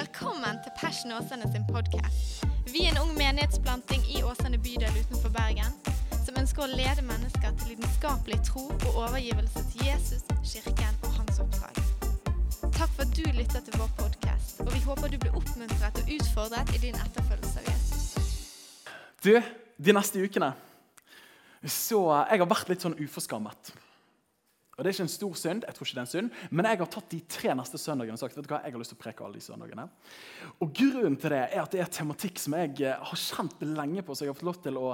Velkommen til Passion Åsane sin podkast. Vi er en ung menighetsplanting i Åsane bydel utenfor Bergen som ønsker å lede mennesker til lidenskapelig tro og overgivelse til Jesus, kirken og hans oppdrag. Takk for at du lytter til vår podkast, og vi håper du blir oppmuntret og utfordret i din etterfølgelse av Jesus. Du, de neste ukene så Jeg har vært litt sånn uforskammet. Og Det er ikke en stor synd, jeg tror ikke det er en synd, men jeg har tatt de tre neste søndagene og sagt vet du hva, jeg har lyst til å preke alle de søndagene. Og Grunnen til det er at det er tematikk som jeg eh, har kjent lenge på, så jeg har fått lov til å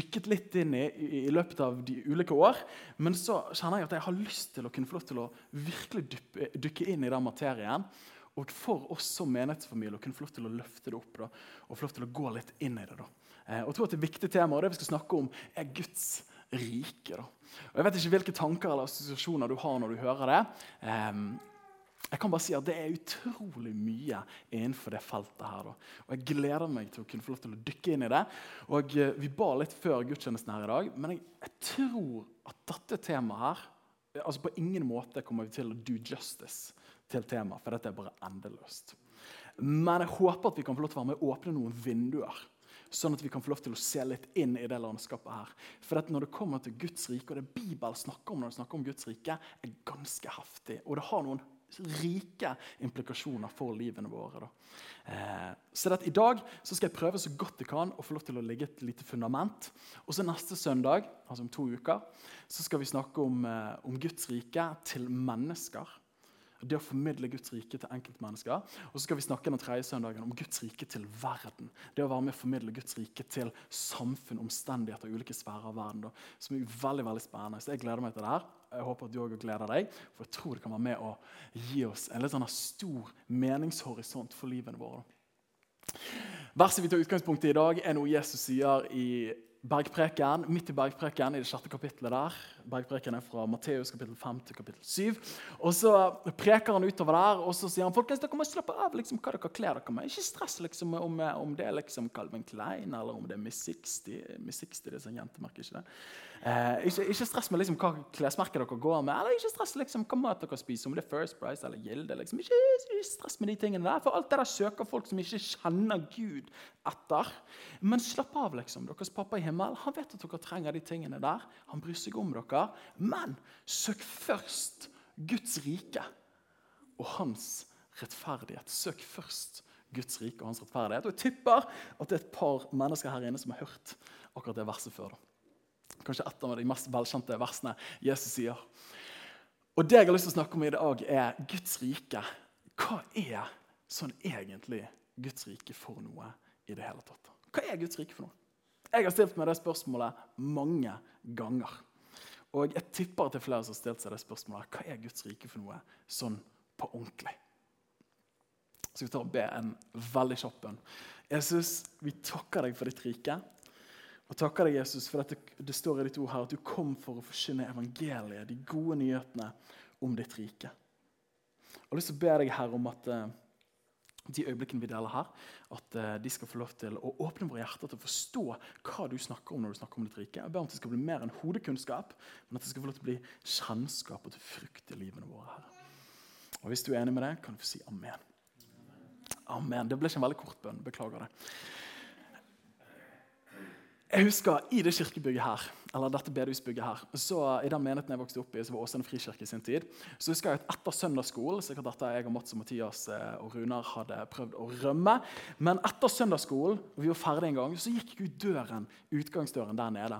dykke litt inn i, i, løpet av de ulike år. Men så kjenner jeg at jeg har lyst til å kunne få lov til å virkelig dyppe, dykke inn i den materien. Og for oss som menighetsfamilie å kunne få lov til å løfte det opp da, og få lov til å gå litt inn i det. da. Eh, og jeg tror at Det viktige tema og det vi skal snakke om, er Guds rike. Da. Og Jeg vet ikke hvilke tanker eller assosiasjoner du har når du hører det. Um, jeg kan bare si at Det er utrolig mye innenfor det feltet. her. Da. Og Jeg gleder meg til å kunne få lov til å dykke inn i det. Og uh, Vi ba litt før gudstjenesten her i dag, men jeg, jeg tror at dette temaet her altså På ingen måte kommer vi til å do justice til temaet, for dette er bare endeløst. Men jeg håper at vi kan få lov til å være med å åpne noen vinduer sånn at vi kan få lov til å se litt inn i det landskapet her. For når det kommer til Guds rike, og det Bibelen snakker om når det snakker om Guds rike, er ganske heftig. Og det har noen rike implikasjoner for livene våre. Eh, så I dag så skal jeg prøve så godt jeg kan å få lov til å legge et lite fundament. Og så Neste søndag altså om to uker, så skal vi snakke om, eh, om Guds rike til mennesker. Det å formidle Guds rike til enkeltmennesker. Og så skal vi snakke den tredje søndagen om Guds rike til verden. Det å være med å formidle Guds rike til samfunn, omstendigheter og ulike sfærer av verden. Som er veldig veldig spennende. Så jeg gleder meg til det her. Jeg håper at du også gleder deg, for jeg tror det kan være med å gi oss en litt sånn stor meningshorisont for livene våre. Verset vi tar utgangspunkt i i dag, er noe Jesus sier i bergpreken, midt i bergpreken, i det sjette kapittelet der. Bergpreken er fra Matteus kapittel 5 til kapittel 7. Og Så preker han utover der og så sier han, folkens, dere må slappe av liksom, hva dere kler dere med. Ikke stress liksom, om, om, det er liksom Calvin Klein eller om det er Miss 60. Miss 60 det er sånn jentemerke, ikke det? Eh, ikke, ikke, stress med liksom, hva klesmerket dere går med, eller ikke stress liksom, hva mat dere spiser, om det er First Price eller Gilde. Liksom. Ikke, ikke, stress med de tingene der, for alt det der søker folk som ikke kjenner Gud etter. Men slapp av, liksom. Deres pappa i himmelen han vet at dere trenger de tingene der. Han bryr seg om dere. Men søk først Guds rike og hans rettferdighet. Søk først Guds rike og hans rettferdighet. Og Jeg tipper at det er et par mennesker her inne som har hørt akkurat det verset før. Kanskje et av de mest velkjente versene Jesus sier. Og Det jeg har lyst til å snakke om i dag, er Guds rike. Hva er sånn egentlig Guds rike for noe i det hele tatt? Hva er Guds rike for noe? Jeg har stilt meg det spørsmålet mange ganger. Og jeg tipper at det er flere som har stilt seg det spørsmålet. Hva er Guds rike for noe sånn på ordentlig? Så vi tar og be en veldig kjapp bønn. Jesus, vi takker deg for ditt rike. Og takker deg, Jesus, for at det, det, står i ditt ord her at du kom for å forkynne evangeliet, de gode nyhetene om ditt rike. Jeg har lyst til å be deg, her om at uh, de øyeblikkene vi deler her, at uh, de skal få lov til å åpne våre hjerter til å forstå hva du snakker om når du snakker om ditt rike. Jeg ber om at det skal bli mer enn hodekunnskap, men at det skal få lov til å bli kjennskap og til frukt i livene våre. Herre. Og Hvis du er enig med det, kan du få si amen. Amen. Det ble ikke en veldig kort bønn. Beklager det. Jeg husker I det kirkebygget her, eller dette bedehusbygget her, så i den menigheten jeg vokste opp i, som var Åsane frikirke i sin tid, så husker jeg at etter søndagsskolen sikkert dette jeg og Mats og Mathias eh, og Runar hadde prøvd å rømme, men etter søndagsskolen, og vi var ferdige en gang, så gikk ut døren, utgangsdøren der nede.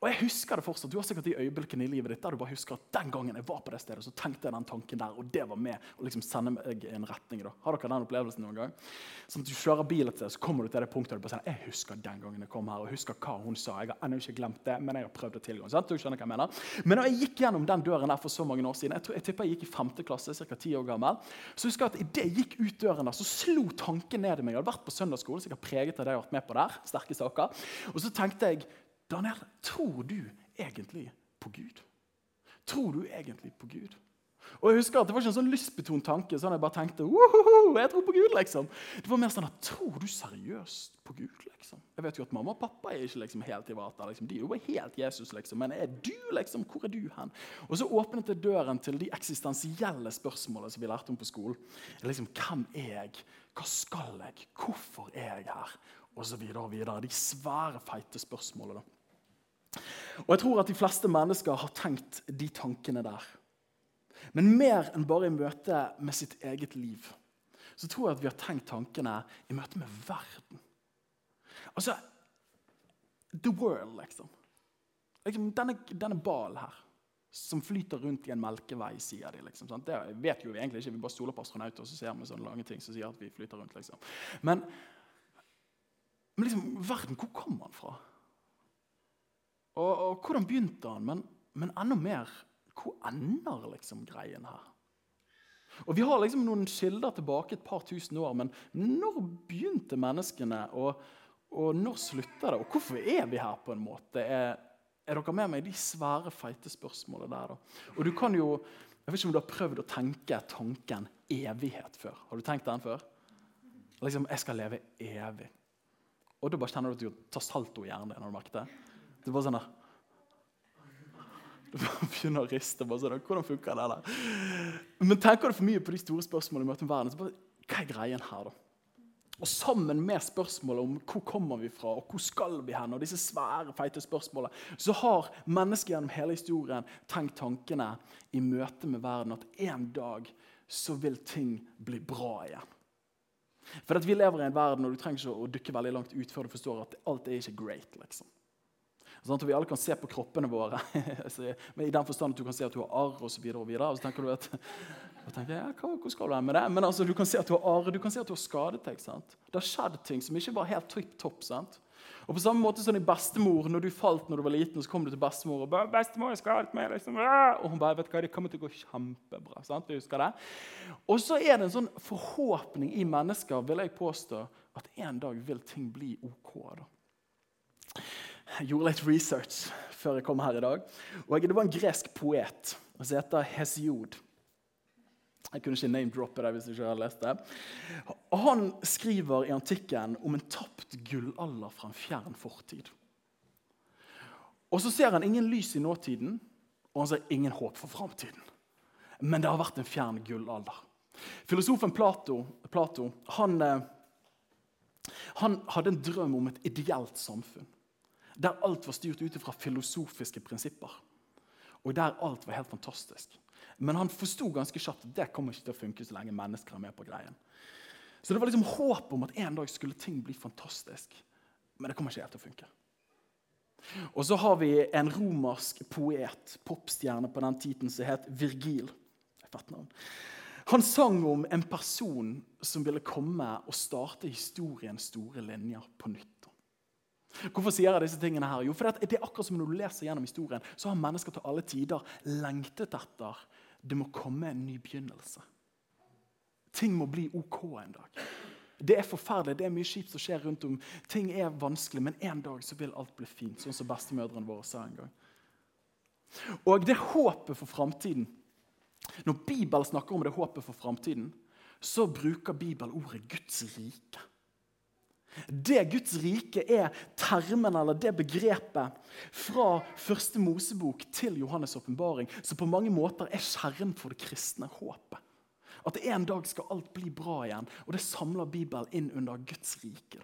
Og jeg husker det fortsatt. Du har sikkert de øyeblikkene i livet ditt der du bare husker at den gangen jeg var på det stedet, så tenkte jeg den tanken der, og det var med å liksom sende meg i en retning. da. Har dere den opplevelsen noen gang? Sånn at Du kjører bil et sted, så kommer du til det punktet der du bare sier jeg husker den gangen jeg kom her, og husker hva hun sa. Jeg har ennå ikke glemt det, men jeg har prøvd det til. Sant? Du skjønner hva jeg mener. Men da jeg gikk gjennom den døren der for så mange år siden, jeg, tror, jeg tipper jeg gikk i 5. klasse, ca. 10 år gammel, så husker jeg at idet jeg gikk ut døren der, så slo tanken ned i meg. Jeg hadde vært på søndagsskole, har preget av det jeg har vært med på der. sterke saker. Og så tenkte jeg Daniel, tror du egentlig på Gud? Tror du egentlig på Gud? Og jeg husker at Det var ikke en sånn lystbetont tanke. sånn Jeg bare tenkte jeg tror på Gud. liksom. Det var mer sånn at Tror du seriøst på Gud? liksom? Jeg vet jo at Mamma og pappa er ikke liksom helt i vater. Liksom. De er jo helt Jesus. liksom. Men er du liksom, hvor er du hen? Og så åpnet det døren til de eksistensielle spørsmålene som vi lærte om på skolen. Liksom, Hvem er jeg? Hva skal jeg? Hvorfor er jeg her? Og så videre og videre. De svære, feite spørsmålene. Og jeg tror at de fleste mennesker har tenkt de tankene der. Men mer enn bare i møte med sitt eget liv så tror jeg at vi har tenkt tankene i møte med verden. Altså The world, liksom. liksom denne, denne ballen her, som flyter rundt i en melkevei, sier de. liksom. Sant? Det vet jo vi egentlig ikke. Vi bare stoler på astronauter og så ser vi sånne lange ting som sier at vi flyter rundt. liksom. Men, men liksom, verden, hvor kommer den fra? Og, og hvordan begynte han? Men, men enda mer hvor ender liksom greien her? Og Vi har liksom noen kilder tilbake et par tusen år, men når begynte menneskene? Og, og når slutter det? Og hvorfor er vi her? på en måte? Er, er dere med meg i de svære, feite spørsmålene der? da? Og du kan jo, Jeg vet ikke om du har prøvd å tenke tanken evighet før. Har du tenkt den før? Liksom, Jeg skal leve evig. Og da bare kjenner du at du tar salto i hjernen har du merket det? Er bare sånn der, du begynner å riste. bare sånn, Hvordan funker det der? Men tenker du for mye på de store spørsmålene i møte med verden, så bare, hva er greien her, da? Og sammen med spørsmålet om hvor kommer vi fra, og hvor skal vi hen, og disse svære, feite spørsmålene, så har mennesket gjennom hele historien tenkt tankene i møte med verden at en dag så vil ting bli bra igjen. For at Vi lever i en verden og du trenger ikke å dykke veldig langt ut før du forstår at alt er ikke great. liksom. Sånn at vi alle kan se på kroppene våre. men I den forstand at du kan se at du har arr osv. Og, og, og så tenker du at tenker jeg, ja, Hvor skal du med det? Men altså, du kan se at du har arr, du kan se at du har skadet deg. sant? Det har skjedd ting som ikke var helt tripp topp. sant? Og på samme måte som din bestemor, når du falt når du var liten, og så kom du til bestemor og bare, 'bestemor, jeg skadet meg, liksom. Og hun bare vet hva, det kommer til å gå kjempebra. sant? Du husker det? Og så er det en sånn forhåpning i mennesker vil jeg påstå, at en dag vil ting bli OK. da. Jeg gjorde litt research før jeg kom her i dag. Og Det var en gresk poet som heter Hesiod. Jeg kunne ikke name-droppe det hvis jeg ikke hadde lest det. Han skriver i antikken om en tapt gullalder fra en fjern fortid. Og Så ser han ingen lys i nåtiden, og han ser ingen håp for framtiden. Men det har vært en fjern gullalder. Filosofen Plato, Plato han, eh, han hadde en drøm om et ideelt samfunn der alt var styrt ut fra filosofiske prinsipper. Og der alt var helt fantastisk. Men han forsto ganske kjapt at det kommer ikke til å funke så lenge mennesker er med på greien. Så det var liksom håp om at en dag skulle ting bli fantastisk. Men det kommer ikke helt til å funke. Og så har vi en romersk poet, popstjerne på den tiden, som het Virgil. Han sang om en person som ville komme og starte historiens store linjer på nytt. Hvorfor sier jeg disse tingene her? Jo, for det er akkurat som Når du leser gjennom historien, så har mennesker til alle tider lengtet etter det må komme en ny begynnelse. Ting må bli OK en dag. Det er forferdelig, det er mye kjipt som skjer rundt om. Ting er vanskelig, men en dag så vil alt bli fint, sånn som bestemødrene våre sa en gang. Og det håpet for framtiden Når Bibelen snakker om det håpet for framtiden, så bruker Bibelen ordet Guds rike. Det Guds rike er termen eller det begrepet fra første Mosebok til Johannes' åpenbaring, som på mange måter er kjernen for det kristne håpet. At en dag skal alt bli bra igjen. Og det samler Bibelen inn under Guds rike.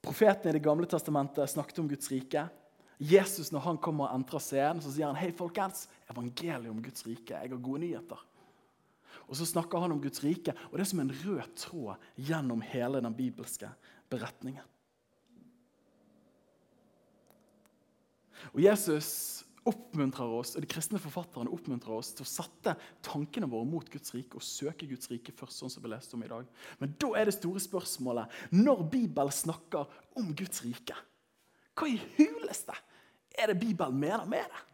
Profeten i Det gamle testamentet snakket om Guds rike. Jesus når han kommer og entrer scenen, så sier han hei folkens, evangeliet om Guds rike. Jeg har gode nyheter. Og så snakker han om Guds rike, og det er som en rød tråd gjennom hele den bibelske beretningen. Og Jesus oppmuntrer oss, og De kristne forfatterne oppmuntrer oss til å sette tankene våre mot Guds rike og søke Guds rike først. sånn som vi leste om i dag. Men da er det store spørsmålet når Bibelen snakker om Guds rike, hva i huleste er det Bibelen mener med det?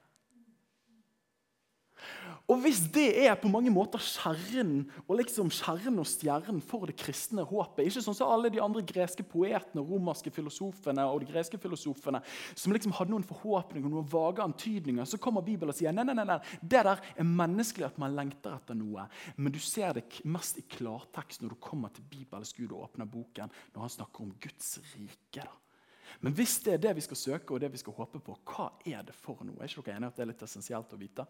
Og hvis det er på mange måter kjernen og liksom kjernen og stjernen for det kristne håpet Ikke sånn som alle de andre greske poetene, og romerske filosofene og de greske filosofene som liksom hadde noen forhåpninger og noen vage antydninger. Så kommer Bibelen og sier nei, nei, nei, nei, det der er menneskelig at man lengter etter noe. Men du ser det mest i klartekst når du kommer til Bibelens Gud og åpner boken, når han snakker om Guds rike. da. Men hvis det er det vi skal søke og det vi skal håpe på, hva er det for noe? Er ikke dere enige at det er litt essensielt å vite?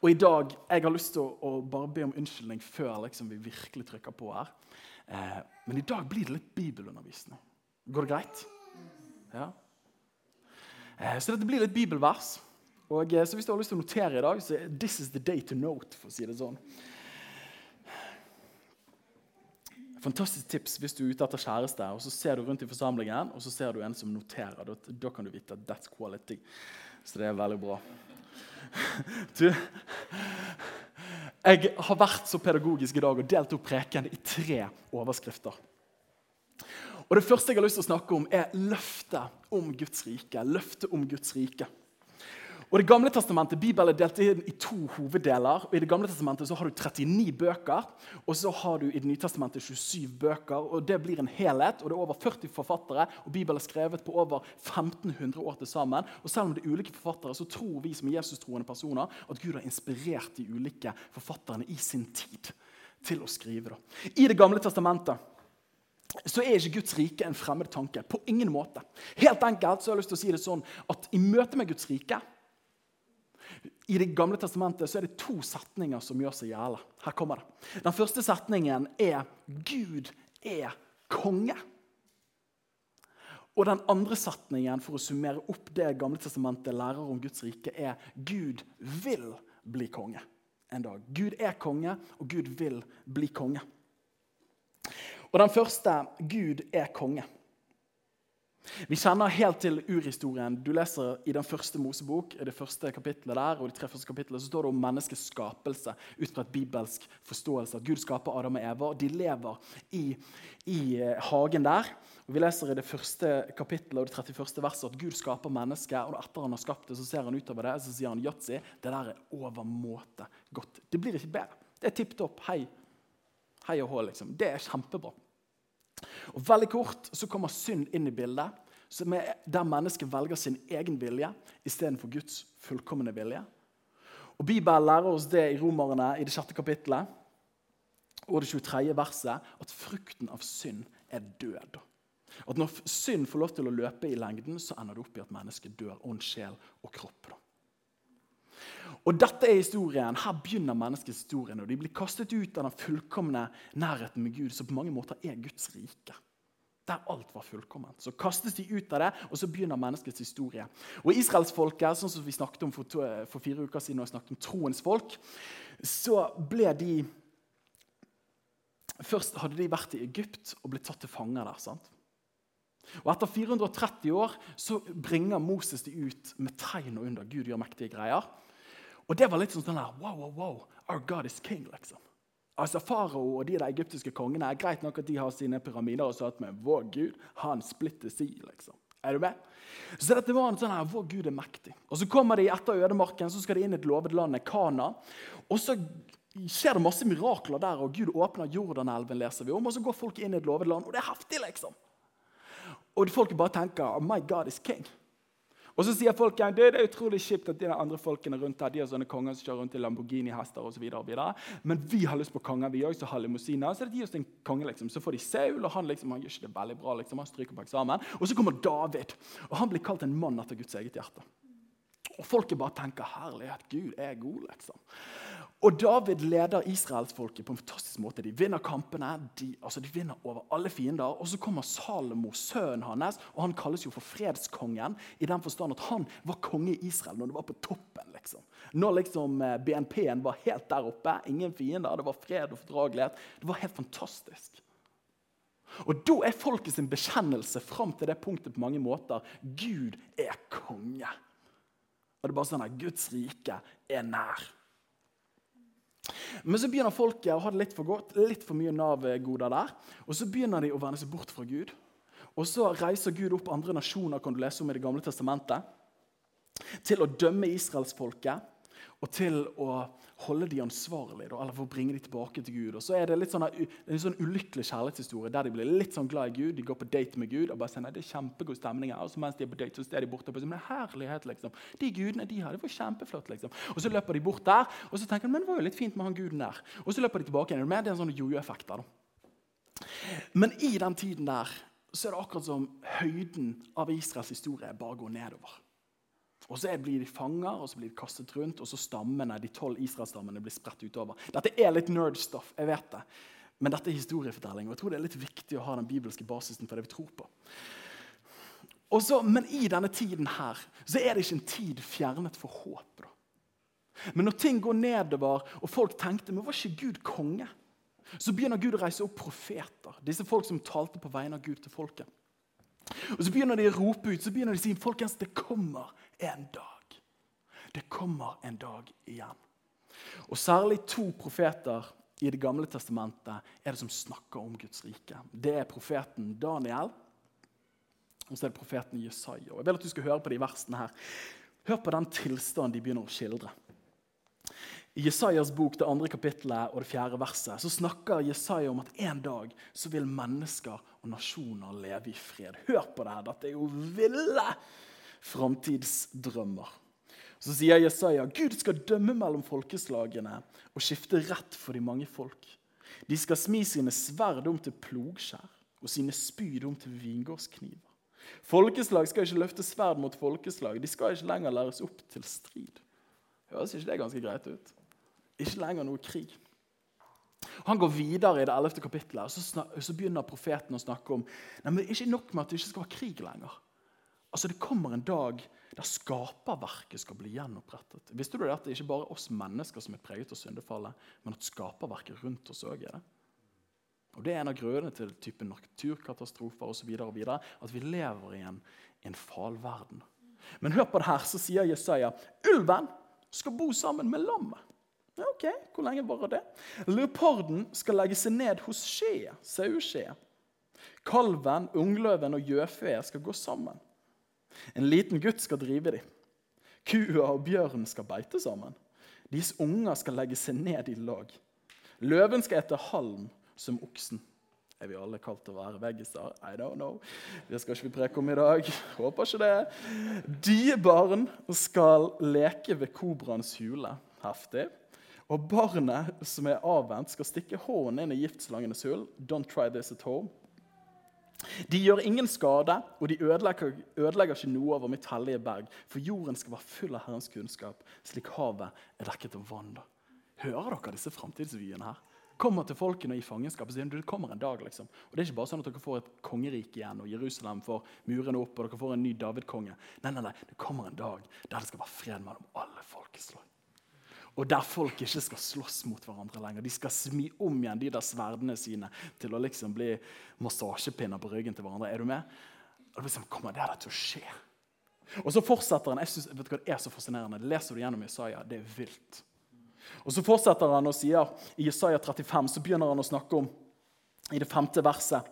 Og i dag jeg har lyst til å, å bare be om unnskyldning før liksom, vi virkelig trykker på her. Eh, men i dag blir det litt bibelundervisning. Går det greit? Ja? Eh, så dette blir litt bibelvers. Og, eh, så hvis du har lyst til å notere i dag, så this is the day to note. for å si det sånn. Fantastisk tips hvis du er ute etter kjæreste og så ser du rundt i forsamlingen og så ser du en som noterer. Da, da kan du vite at that's quality. Så det er veldig bra. Du, jeg har vært så pedagogisk i dag og delt opp preken i tre overskrifter. Og Det første jeg har lyst til å snakke om, er løftet om Guds rike. Løftet om Guds rike. Og det gamle testamentet, Bibelen er delt inn i to hoveddeler. og I det gamle testamentet så har du 39 bøker, og så har du i det nye testamentet 27 bøker. og Det blir en helhet, og det er over 40 forfattere. og Bibelen er skrevet på over 1500 år til sammen. Og Selv om det er ulike forfattere, så tror vi som Jesus-troende personer at Gud har inspirert de ulike forfatterne i sin tid til å skrive. Da. I Det gamle testamentet så er ikke Guds rike en fremmed tanke. På ingen måte. Helt enkelt så har jeg lyst til å si det sånn at I møte med Guds rike i Det gamle testamentet så er det to setninger som gjør seg gjeldende. Her kommer det. Den første setningen er 'Gud er konge'. Og den andre setningen for å summere opp det Gamle testamentet lærer om Guds rike, er 'Gud vil bli konge' en dag. Gud er konge, og Gud vil bli konge. Og den første 'Gud er konge'. Vi kjenner helt til urhistorien. Du leser I den første Mosebok, i det første kapittelet der, og de tre første kapitlene, så står det om menneskets skapelse ut fra et bibelsk forståelse. At Gud skaper Adam og Eva, og de lever i, i eh, hagen der. Og Vi leser i det første kapittelet og det 31. verset at Gud skaper mennesket. og Etter han har skapt det, så ser han utover det og så sier han yatzy. Det der er overmåte godt. Det blir ikke bedre. Det er tipp topp. Hei. Hei og hå, liksom. Det er kjempebra. Og Veldig kort så kommer synd inn i bildet, der mennesket velger sin egen vilje istedenfor Guds fullkomne vilje. Og Bibelen lærer oss det i Romerne i det sjette kapittelet og det 23. verset, at frukten av synd er død. At Når synd får lov til å løpe i lengden, så ender det opp i at mennesket dør. Ånd, sjel og kropp. Og dette er historien. Her begynner menneskets historie. og De blir kastet ut av den fullkomne nærheten med Gud, som på mange måter er Guds rike. Der alt var fullkomment. Så kastes de ut av det, og så begynner menneskets historie. Og Israelsfolket, sånn som vi snakket om for, to, for fire uker siden, og jeg snakket om troens folk, så ble de Først hadde de vært i Egypt og blitt tatt til fange der. sant? Og Etter 430 år så bringer Moses de ut med tegn og under. Gud gjør mektige greier. Og det var litt sånn der, wow, wow, wow, our God is king, liksom. Altså Farao og de der egyptiske kongene er greit nok at de har sine pyramider, og sånt, men vår Gud han splitter si, liksom. Er du med? Så dette var en sånn her, Vår Gud er mektig. Og Så kommer de etter ødemarken, så skal de inn i et lovet land, Kana. Og så skjer det masse mirakler der, og Gud åpner Jordanelven, leser vi om. Og så går folk inn i et lovet land, og det er heftig, liksom. Og folk bare tenker oh, my God is king. Og så sier folk igjen, det er utrolig kjipt at de andre folkene rundt her, de har sånne konger som kjører rundt i Lamborghini-hester osv. Men vi har lyst på konger, vi òg, som har limousiner. Så de gir oss en konge, liksom. Så får de Saul, og han, liksom, han gjør ikke det veldig bra. Liksom. Han stryker på eksamen. Og så kommer David, og han blir kalt en mann etter Guds eget hjerte. Og folket bare tenker herlighet, Gud er god, liksom. Og David leder israelsfolket på en fantastisk måte. De vinner kampene, de, altså de vinner over alle fiender. Og så kommer Salomo, sønnen hans, og han kalles jo for fredskongen. I den forstand at han var konge i Israel når det var på toppen. liksom. Når liksom eh, BNP-en var helt der oppe, ingen fiender, det var fred og fordragelighet. Det var helt fantastisk. Og Da er folket sin bekjennelse fram til det punktet på mange måter Gud er konge. Og det er bare sånn at Guds rike er nær. Men så begynner folket å ha det litt for godt, litt for mye Nav-goder der. Og så begynner de å vende seg bort fra Gud. Og så reiser Gud opp andre nasjoner kan du lese om i Det gamle testamentet, til å dømme israelsfolket. Og til å holde de ansvarlige, eller for å bringe de tilbake til Gud. Og så er det litt sånn, en sånn ulykkelig kjærlighetshistorie der de blir litt sånn glad i Gud. De går på date med Gud og bare sier nei, det er kjempegod stemning her. Og så mens de er på date, så er de borte på men herlighet, liksom. De gudene de har, det var kjempeflott. liksom. Og så løper de bort der, og så tenker de men det var jo litt fint med han guden der. Og så løper de tilbake igjen. Det er en sånn jojo-effekt der. da. Men i den tiden der så er det akkurat som høyden av Israels historie bare går nedover. Og Så blir de fanger og så blir de kastet rundt, og så stammene, de tolv Israelstammene blir spredt utover. Dette er litt nerd-stuff, jeg vet det. men dette er historiefortelling. og jeg tror det er litt viktig å ha den bibelske basisen for det vi tror på. Også, men i denne tiden her så er det ikke en tid fjernet for håp. Da. Men når ting går nedover, og folk tenkte men var ikke Gud konge, så begynner Gud å reise opp profeter. Disse folk som talte på vegne av Gud til folket. Og Så begynner de å rope ut så begynner de å si folkens, det kommer en dag. Det kommer en dag igjen. Og Særlig to profeter i Det gamle testamentet er det som snakker om Guds rike. Det er profeten Daniel og så er det profeten Jesaja. Jeg vil at du skal høre på de versene her. Hør på den tilstanden de begynner å skildre. I Jesajas bok, det andre kapittelet og det fjerde verset, så snakker Jesaja om at en dag så vil mennesker og nasjoner leve i fred. Hør på det her. Dette er jo ville framtidsdrømmer. Så sier Jesaja Gud skal dømme mellom folkeslagene og skifte rett for de mange folk. De skal smi sine sverd om til plogskjær og sine spyd om til vingårdskniver. Folkeslag skal ikke løfte sverd mot folkeslag. De skal ikke lenger læres opp til strid. Høres ikke det ganske greit ut? Ikke lenger noe krig. Han går videre i det 11. kapittelet, og så, så, begynner profeten å snakke om nei, men ikke nok med at det ikke skal være krig lenger. Altså Det kommer en dag der skaperverket skal bli gjenopprettet. Visste du det at det ikke bare er oss mennesker som er preget av syndefallet, men at skaperverket rundt oss òg er det? Og Det er en av grunnene til typen naturkatastrofer osv. At vi lever i en, en falverden. Men hør på det her, så sier Jesaja ulven skal bo sammen med lammet. Ja, ok, Hvor lenge varer det? Leoparden skal legge seg ned hos skje, saueskjeet. Kalven, ungløven og gjøfe skal gå sammen. En liten gutt skal drive dem. Kua og bjørnen skal beite sammen. Deres unger skal legge seg ned i lag. Løven skal ete halm som oksen. Er vi alle kalt å være veggiser? I don't know. Det skal ikke vi preke om i dag. Håper ikke det. Diebarn skal leke ved kobraens hule. Heftig. Og barnet som er avvent, skal stikke hånden inn i giftslangenes hull. Don't try this at home. De gjør ingen skade, og de ødelegger, ødelegger, ikke noe over mitt hellige berg. For jorden skal være full av Herrens kunnskap, slik havet er dekket av vann. Hører dere disse framtidsvyene her? Kommer til folkene i fangenskap og sier det kommer en dag. liksom. Og Det er ikke bare sånn at dere får et kongerike igjen, og Jerusalem får murene opp, og dere får en ny David-konge. Nei, nei, nei, Det kommer en dag der det skal være fred mellom alle folkeslag. Og der folk ikke skal slåss mot hverandre lenger. De skal smi om igjen de der sverdene sine til å liksom bli massasjepinner på ryggen til hverandre. Er du med? Og liksom, kommer det der til å skje? Og så fortsetter han. jeg synes, vet du hva Det er så fascinerende. Leser du gjennom Isaiah, det er vilt. Og Så fortsetter han og sier i Isaiah 35 så begynner han å snakke om i det femte verset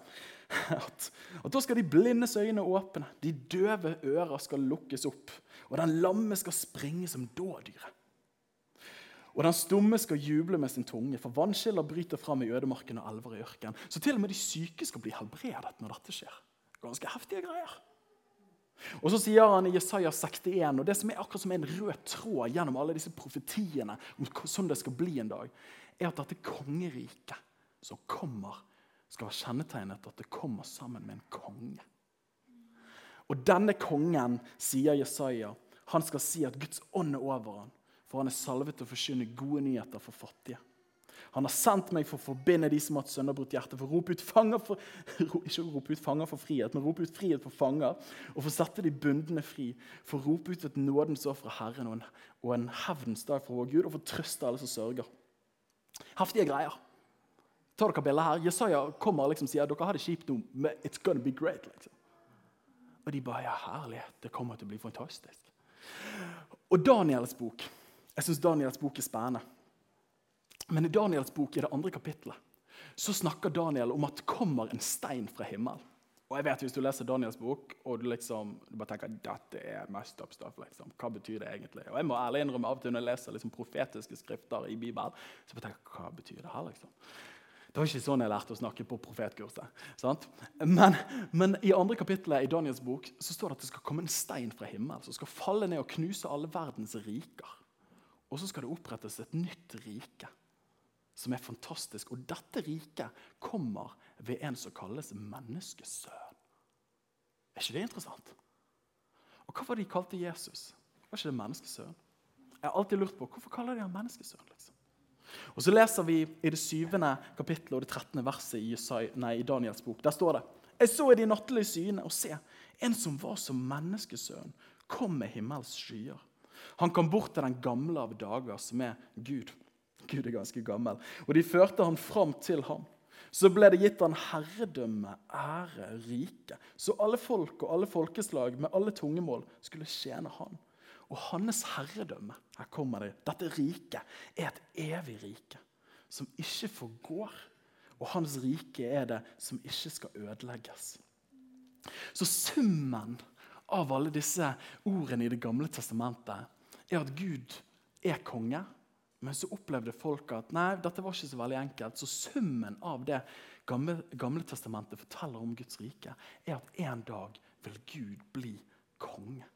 at, at da skal de blindes øyne åpne, de døve ører skal lukkes opp, og den lamme skal springe som dådyret. Og den stumme skal juble med sin tunge, for vannskiller bryter fram i ødemarken og elver i ørken. Så til og med de syke skal bli helbredet når dette skjer. Ganske heftige greier. Og så sier han i Jesaja 61, og det som er akkurat som en rød tråd gjennom alle disse profetiene om sånn det skal bli en dag, er at dette kongeriket som kommer, skal være kjennetegnet at det kommer sammen med en konge. Og denne kongen, sier Jesaja, han skal si at Guds ånd er over ham for han er salvet til å forkynne gode nyheter for fattige. Han har sendt meg for å forbinde de som har et sønderbrutt hjerte, for å rope ut fanger for, ikke rope ut fanger for frihet, men rope ut frihet for fanger, og for å sette de bundne fri, for å rope ut et nådens år fra Herren og en, og en hevdens dag fra vår Gud, og for å trøste alle som sørger. Heftige greier. Ta dere bildet her. Jesaja kommer og liksom sier dere har det kjipt nå, men it's gonna be great. liksom. Og de bare ja, herlighet, det kommer til å bli fantastisk. Og Daniels bok jeg syns Daniels bok er spennende. Men i Daniels bok i det andre kapittelet så snakker Daniel om at det kommer en stein fra himmelen. Og jeg vet Hvis du leser Daniels bok og du liksom du bare tenker dette er messed up stuff, liksom. hva betyr det egentlig? Og Jeg må ærlig innrømme av og til når jeg leser liksom, profetiske skrifter i Bibelen, så bare tenker jeg, hva betyr det her? liksom? Det var ikke sånn jeg lærte å snakke på profetkurset. Sant? Men, men, i andre kapittelet i Daniels bok så står det at det skal komme en stein fra himmelen som skal falle ned og knuse alle verdens riker. Og så skal det opprettes et nytt rike som er fantastisk. Og dette riket kommer ved en som kalles menneskesønn. Er ikke det interessant? Og hva var det de kalte Jesus? Var ikke det menneskesønn? Jeg har alltid lurt på hvorfor kaller de ham menneskesønn. liksom? Og Så leser vi i det syvende kapittelet og det trettende verset i, Daniels bok. Der står det Jeg så i de nattlige syne, og se, en som var som menneskesønn, kom med himmels skyer. Han kom bort til den gamle av dager, som er Gud. Gud er ganske gammel. Og de førte han fram til ham. Så ble det gitt han herredømme, ære, rike. Så alle folk og alle folkeslag med alle tungemål skulle tjene han. Og hans herredømme, her kommer det, dette riket, er et evig rike som ikke forgår. Og hans rike er det som ikke skal ødelegges. Så summen av alle disse ordene i Det gamle testamentet er at Gud er konge. Men så opplevde folk at nei, dette var ikke så veldig enkelt. Så summen av det gamle, gamle testamentet forteller om Guds rike, er at en dag vil Gud bli konge.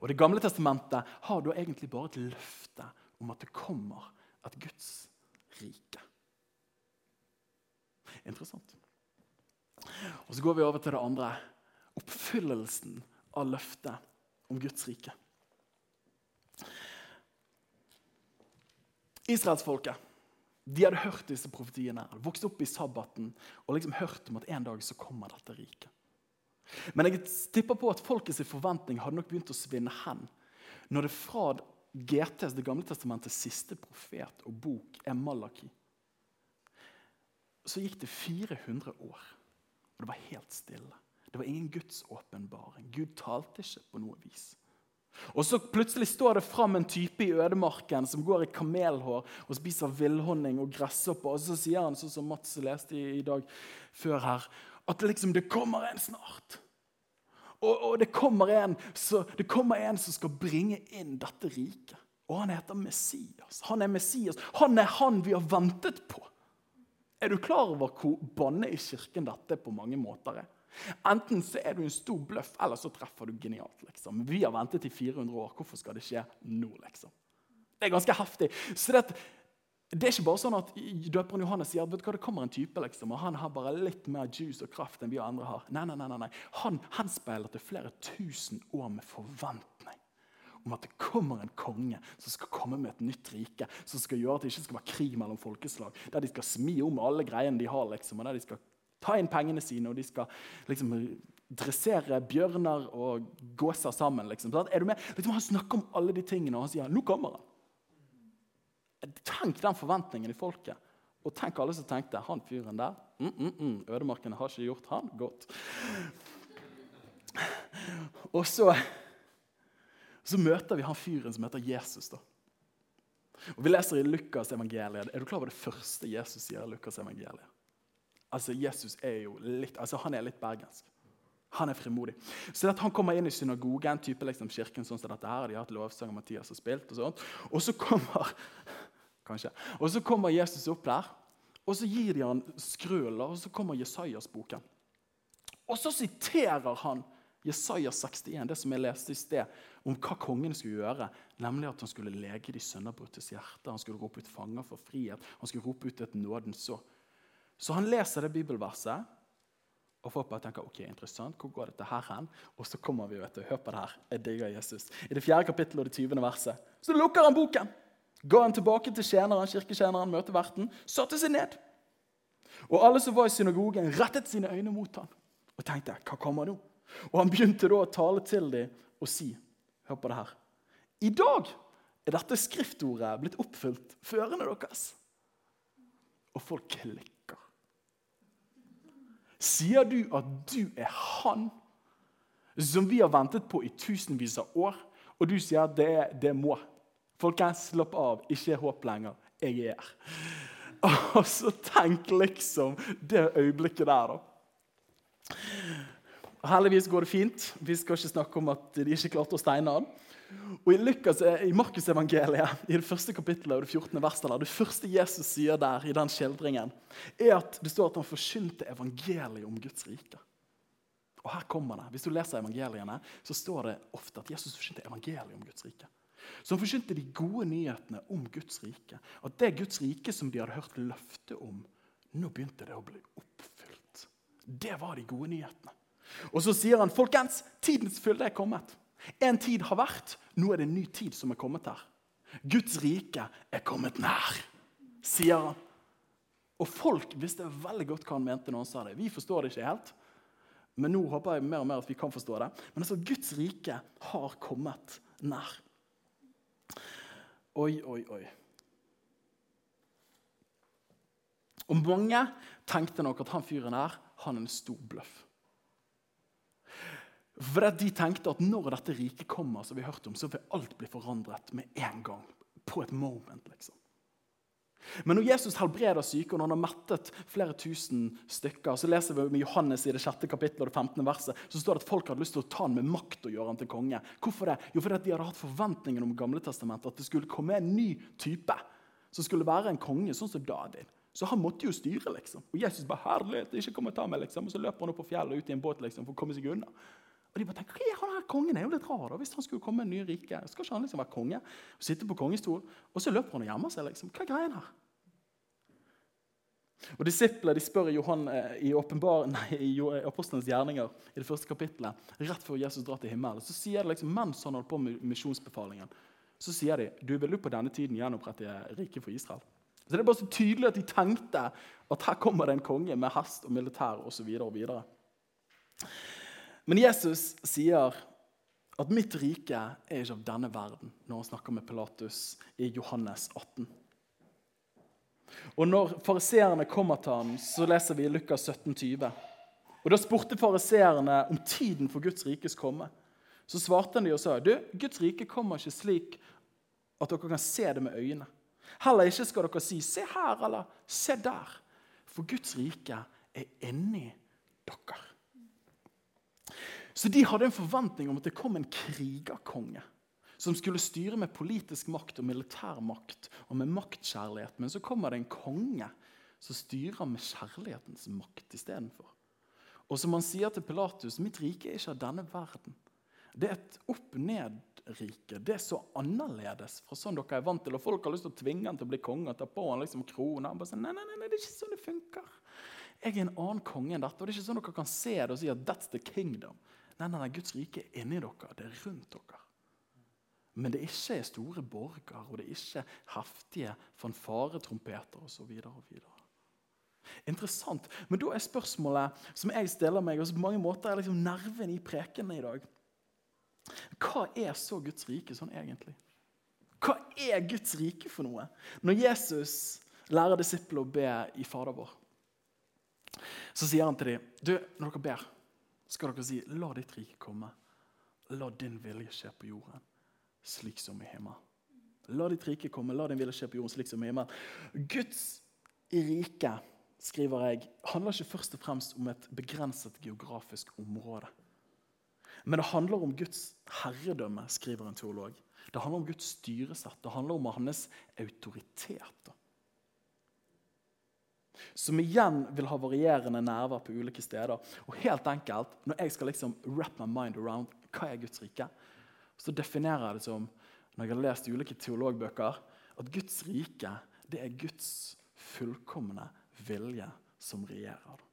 Og Det gamle testamentet har da egentlig bare et løfte om at det kommer et Guds rike. Interessant. Og Så går vi over til det andre. Oppfyllelsen av løftet om Guds rike. Israelsfolket de hadde hørt disse profetiene, hadde vokst opp i sabbaten og liksom hørt om at en dag så kommer dette riket. Men jeg tipper på at folkets forventning hadde nok begynt å svinne hen når det fra GTs, Det gamle testamentets siste profet og bok er Malaki. Så gikk det 400 år, og det var helt stille. Det var ingen Guds åpenbaring. Gud talte ikke på noe vis. Og så plutselig står det fram en type i ødemarken som går i kamelhår og spiser villhonning og gresshopper. Og så sier han, sånn som Mats leste i, dag før her, at liksom, det kommer en snart. Og, og det, kommer en, så, det kommer en som skal bringe inn dette riket. Og han heter Messias. Han er Messias. Han er han vi har ventet på. Er du klar over hvor banne i kirken dette på mange måter er? Enten så er du en stor bløff, eller så treffer du genialt. liksom. Vi har ventet i 400 år. Hvorfor skal det skje nå? liksom? Det er ganske heftig. Så det, det er ikke bare sånn at døperen Johannes sier at vet du hva, det kommer en type liksom, og han har bare litt mer juice og kraft enn vi andre har. Nei, nei, nei, nei. Han henspeiler til flere tusen år med forventning om at det kommer en konge som skal komme med et nytt rike. Som skal gjøre at det ikke skal være krig mellom folkeslag. Der de skal smi om alle greiene de har. liksom, og der de skal ta inn pengene sine og de skal liksom dressere bjørner og gåser sammen. liksom. Er du med? Liksom, han snakker om alle de tingene, og han sier nå kommer han. Tenk den forventningen i folket. Og tenk alle som tenkte han fyren der mm, mm, mm, Ødemarkene har ikke gjort han godt. Og så, så møter vi han fyren som heter Jesus. da. Og Vi leser i Lukas evangeliet. Er du klar over det første Jesus sier i Lukas evangeliet? Altså, Jesus er jo litt, altså han er litt bergensk. Han er frimodig. Så at Han kommer inn i synagogen, type liksom kirken sånn som dette her, de har hatt lovsang Mathias har spilt, og sånt. Og så kommer kanskje. Og Så kommer Jesus opp der, og så gir de han skrøler, og så kommer Jesajas-boken. Og så siterer han Jesaja 61, det som jeg leste i sted, om hva kongen skulle gjøre. Nemlig at han skulle lege de sønnerbruttes hjerte, han skulle rope ut fanger for frihet, han skulle rope ut et nådens så. Så han leser det bibelverset, og folk bare tenker ok, interessant, hvor går dette her hen? Og så kommer vi, vet du, hør på det her. Jeg digger Jesus. I det fjerde kapittelet og det tyvende verset så lukker han boken. Går han tilbake til tjeneren, kirketjeneren, møteverten, satte seg ned. Og alle som var i synagogen, rettet sine øyne mot ham og tenkte hva kommer nå? Og han begynte da å tale til dem og si Hør på det her. I dag er dette skriftordet blitt oppfylt for ørene deres. Og folk klikker. Sier du at du er han som vi har ventet på i tusenvis av år, og du sier at det, det må? Folkens, slapp av. Ikke håp lenger. Jeg er her. Og så tenk liksom det øyeblikket der, da. Heldigvis går det fint. Vi skal ikke snakke om at de ikke klarte å steine han. Og I, Lukas, eh, i Markusevangeliet, i det første kapittelet og det 14. verset, der, det første Jesus sier der, i den skildringen, er at det står at han forkynte evangeliet om Guds rike. Og her kommer det. Hvis du leser evangeliene, så står det ofte at Jesus forkynte evangeliet om Guds rike. Så han forkynte de gode nyhetene om Guds rike. At det Guds rike som de hadde hørt løfte om, nå begynte det å bli oppfylt. Det var de gode nyhetene. Og så sier han, folkens, tidens fylde er kommet. En tid har vært, nå er det en ny tid som er kommet her. Guds rike er kommet nær, sier han. Og folk visste veldig godt hva han mente når han sa det. Vi forstår det ikke helt, men nå håper jeg mer og mer at vi kan forstå det. Men altså, Guds rike har kommet nær. Oi, oi, oi. Og mange tenkte nok at han fyren her, han er en stor bløff. For De tenkte at når dette riket kommer, som vi hørt om, så vil alt bli forandret med en gang. På et moment, liksom. Men når Jesus helbreder syke, og når han har mettet flere tusen stykker, så leser vi med Johannes i det sjette kapittelet og det 15. verset, så står det at folk hadde lyst til å ta han med makt og gjøre han til konge. Hvorfor det? Jo, fordi de hadde hatt forventningen om Gamle testamentet, at det skulle komme en ny type som skulle være en konge, sånn som David. Så han måtte jo styre, liksom. Og Jesus bare 'Herlighet, ikke kom og ta meg', liksom. Og så løper han opp på fjellet og ut i en båt liksom, for å komme seg unna. Og de bare tenker, er han her kongen er jo litt rar da, Hvis han skulle komme en ny rike, skal ikke han liksom være konge? og Sitte på kongestol, og så løper han og gjemmer seg. liksom. Hva er greien her? Og Disiplene de spør Johan, eh, i, åpenbar, nei, i Apostlenes gjerninger i det første kapittelet, rett før Jesus drar til himmelen, så sier det liksom, mens han holder på med misjonsbefalingen, så sier de du vil jo på denne tiden gjenopprette riket for Israel. Så Det er bare så tydelig at de tenkte at her kommer det en konge med hest og militær osv. Men Jesus sier at mitt rike er ikke av denne verden når han snakker med Pilatus i Johannes 18. Og når fariseerne kommer til ham, så leser vi i Lukas 17, 20. Og Da spurte fariseerne om tiden for Guds rikes komme. Så svarte han de og sa du, Guds rike kommer ikke slik at dere kan se det med øynene. Heller ikke skal dere si 'se her' eller 'se der', for Guds rike er inni dere. Så de hadde en forventning om at det kom en krigerkonge som skulle styre med politisk makt og militær makt og med maktkjærlighet. Men så kommer det en konge som styrer med kjærlighetens makt istedenfor. Og som han sier til Pilatus, mitt rike er ikke av denne verden. Det er et opp-ned-rike. Det er så annerledes fra sånn dere er vant til. Og folk har lyst til å tvinge han til å bli konge og ta på han liksom krone. Han bare sier, nei, nei, nei, det er ikke sånn det funker. Jeg er en annen konge enn dette. og det er ikke sånn dere kan se det og si at that's the kingdom. Nei, nei, nei, Guds rike er inni dere. Det er rundt dere. Men det ikke er store borger, og det er ikke heftige fanfaretrompeter osv. Interessant. Men da er spørsmålet som jeg stiller meg, og som på mange måter er liksom nerven i prekenen i dag Hva er så Guds rike sånn egentlig? Hva er Guds rike for noe? Når Jesus lærer disiplene å be i Fader vår, så sier han til dem du, når dere ber skal dere si, la ditt rike komme. La din vilje skje på jorden, slik som i himmelen. La ditt rike komme, la din vilje skje på jorden, slik som i himmelen. Guds rike, skriver jeg, handler ikke først og fremst om et begrenset geografisk område. Men det handler om Guds herredømme, skriver en teolog. Det handler om Guds styresett. Det handler om hans autoritet som igjen vil ha varierende nerver på ulike steder. Og helt enkelt, Når jeg skal liksom wrap my mind around hva er Guds rike, så definerer jeg det som når jeg har lest ulike teologbøker, at Guds rike det er Guds fullkomne vilje som regjerer.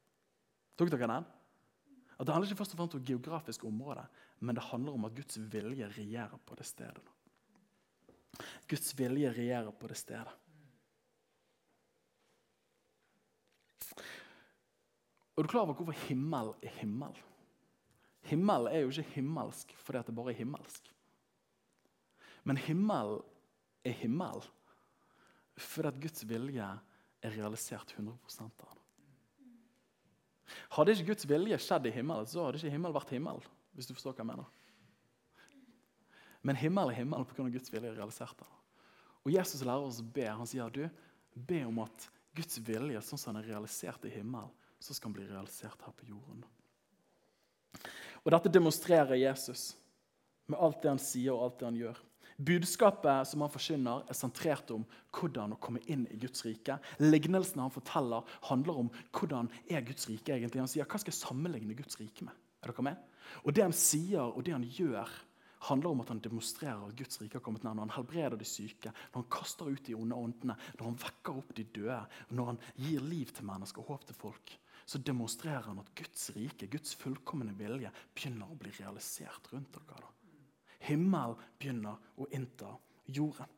Tok dere den? At Det handler ikke først og fremst om geografisk område, men det handler om at Guds vilje regjerer på det stedet. Guds vilje regjerer på det stedet. Og du klar over hvorfor himmel er himmel? Himmel er jo ikke himmelsk fordi det bare er himmelsk. Men himmel er himmel fordi at Guds vilje er realisert 100 av det. Hadde ikke Guds vilje skjedd i himmelen, så hadde ikke himmel vært himmel. hvis du forstår hva jeg mener. Men himmel er himmel pga. Guds vilje er realisert. Den. Og Jesus lærer oss å be. Han sier du, be om at Guds vilje, sånn som den er realisert i himmelen, så skal han bli realisert her på jorden. Og dette demonstrerer Jesus med alt det han sier og alt det han gjør. Budskapet som han forkynner, er sentrert om hvordan å komme inn i Guds rike. Lignelsene han forteller, handler om hvordan er Guds rike egentlig. Han sier hva skal jeg sammenligne Guds rike med? Er dere med? Og Det han sier og det han gjør, handler om at han demonstrerer at Guds rike har kommet nær. Når han helbreder de syke, når han kaster ut de onde åndene, når han vekker opp de døde, når han gir liv til mennesker og håp til folk, så demonstrerer han at Guds rike, Guds fullkomne vilje, begynner å bli realisert rundt dere. da. Himmelen begynner å innta jorden.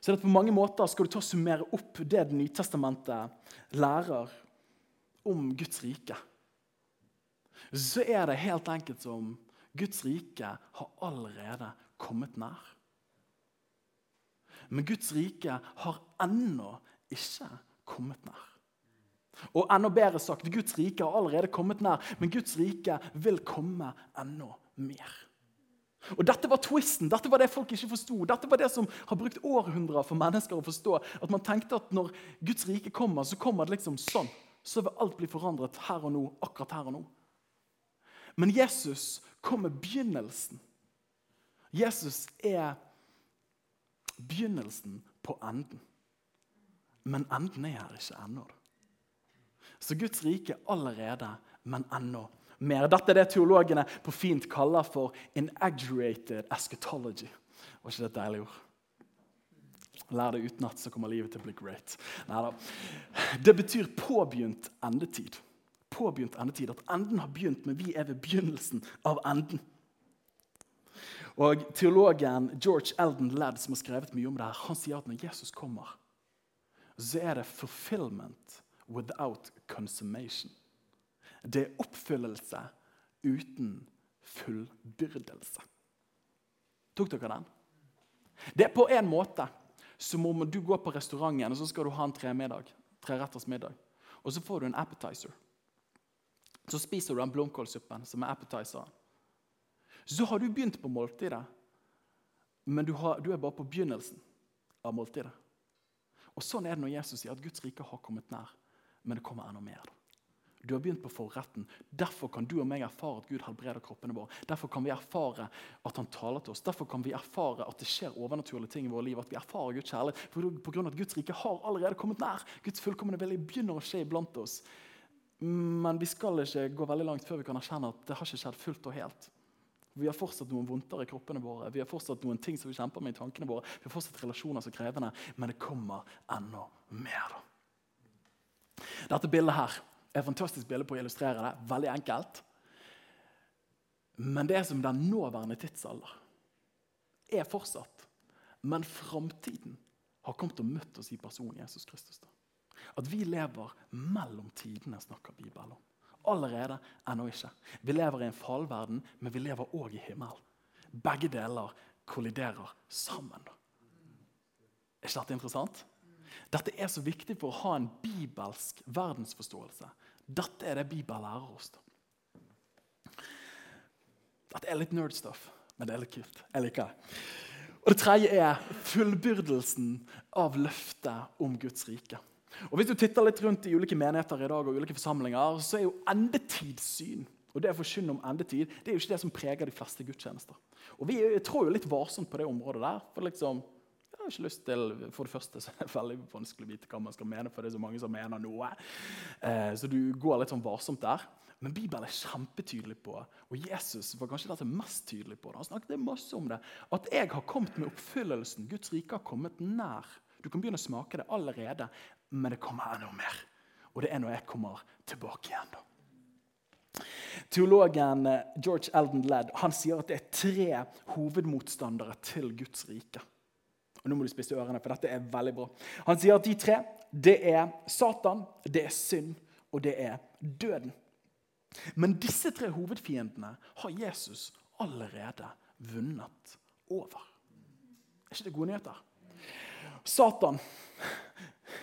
Så det på mange måter Skal du ta og summere opp det Det nye testamentet lærer om Guds rike, så er det helt enkelt som Guds rike har allerede kommet nær. Men Guds rike har ennå ikke kommet nær. Og enda bedre sagt, Guds rike har allerede kommet nær, men Guds rike vil komme enda mer. Og Dette var twisten, dette var det folk ikke forsto. Dette var det som har brukt århundrer for mennesker å forstå. At man tenkte at når Guds rike kommer, så kommer det liksom sånn. Så vil alt bli forandret her og nå, akkurat her og nå. Men Jesus kom med begynnelsen. Jesus er begynnelsen på enden. Men enden er her ikke ennå. Så Guds rike allerede, men ennå mer. Dette er det teologene på fint kaller for inaggurated eschatology. Var ikke det et deilig ord? Lær det utenat, så kommer livet til å bli great. Neida. Det betyr påbegynt endetid. Påbegynt endetid. At enden har begynt, men vi er ved begynnelsen av enden. Og Teologen George Eldon Ladd, som har skrevet mye om det her, han sier at når Jesus kommer, så er det fulfillment without consummation. Det er oppfyllelse uten fullbyrdelse. Tok dere den? Det er på en måte som om du går på restauranten og så skal du ha en tremiddag, treretters middag. Og så får du en appetizer. Så spiser du den blomkålsuppen som er appetizeren. Så har du begynt på måltidet, men du, har, du er bare på begynnelsen av måltidet. Og Sånn er det når Jesus sier at Guds rike har kommet nær, men det kommer enda mer. Du har begynt på forretten. Derfor kan du og meg erfare at Gud helbreder kroppene våre. Derfor kan vi erfare at han taler til oss. Derfor kan vi erfare at det skjer overnaturlige ting i våre liv. At vi erfarer Guds kjærlighet. For på grunn av at Guds rike har allerede kommet nær. Guds fullkomne vilje begynner å skje iblant oss. Men vi skal ikke gå veldig langt før vi kan erkjenne at det har ikke skjedd fullt og helt. Vi har fortsatt noen vondter i kroppene våre, vi har fortsatt noen ting som vi kjemper med i tankene våre. Vi har fortsatt relasjoner som er krevende, men det kommer enda mer. Dette bildet her er et fantastisk bilde på å illustrere det. Veldig enkelt. Men det er som den nåværende tidsalder er fortsatt. Men framtiden har kommet og møtt oss i personen Jesus Kristus. Da. At vi lever mellom tidene, snakker Bibelen om. Allerede, ennå ikke. Vi lever i en fallverden, men vi lever òg i himmelen. Begge deler kolliderer sammen. Da. Er ikke dette interessant? Dette er så viktig for å ha en bibelsk verdensforståelse. Dette er det Bibelen lærer oss. Dette er litt nerdstuff, men det er litt kult. Jeg liker det. Og Det tredje er fullbyrdelsen av løftet om Guds rike. Og Hvis du titter litt rundt i ulike menigheter i dag og ulike forsamlinger, så er jo endetidssyn og det å forkynne om endetid det er jo ikke det som preger de fleste gudstjenester. Og Vi tror jo litt varsomt på det området der. for liksom, har ikke lyst til, For det første så er det veldig vanskelig å vite hva man skal mene, for det er så mange som mener noe. Eh, så du går litt sånn varsomt der. Men Bibelen er kjempetydelig på, og Jesus var kanskje det er mest tydelig på det. Han snakket masse om det. At jeg har kommet med oppfyllelsen. Guds rike har kommet nær. Du kan begynne å smake det allerede, men det kommer enda mer. Og det er når jeg kommer tilbake igjen. da. Teologen eh, George Eldon Ledd han sier at det er tre hovedmotstandere til Guds rike. Og nå må du spisse ørene, for dette er veldig bra. Han sier at de tre det er Satan, det er synd, og det er døden. Men disse tre hovedfiendene har Jesus allerede vunnet over. Er ikke det gode nyheter? Satan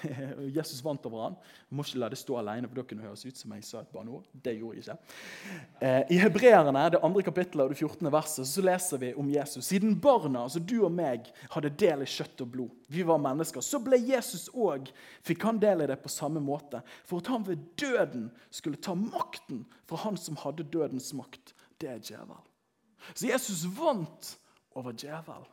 Jesus vant over han. Jeg må ikke la det stå alene, for da kunne det høres ut som jeg sa et banneord. Det gjorde jeg ikke. Eh, I Hebreerne, det andre kapittelet og det 14. verset, så leser vi om Jesus. Siden barna, altså du og meg, hadde del i kjøtt og blod, vi var mennesker, så ble Jesus òg Fikk han del i det på samme måte, for at han ved døden skulle ta makten fra han som hadde dødens makt. Det er djevel. Så Jesus vant over djevel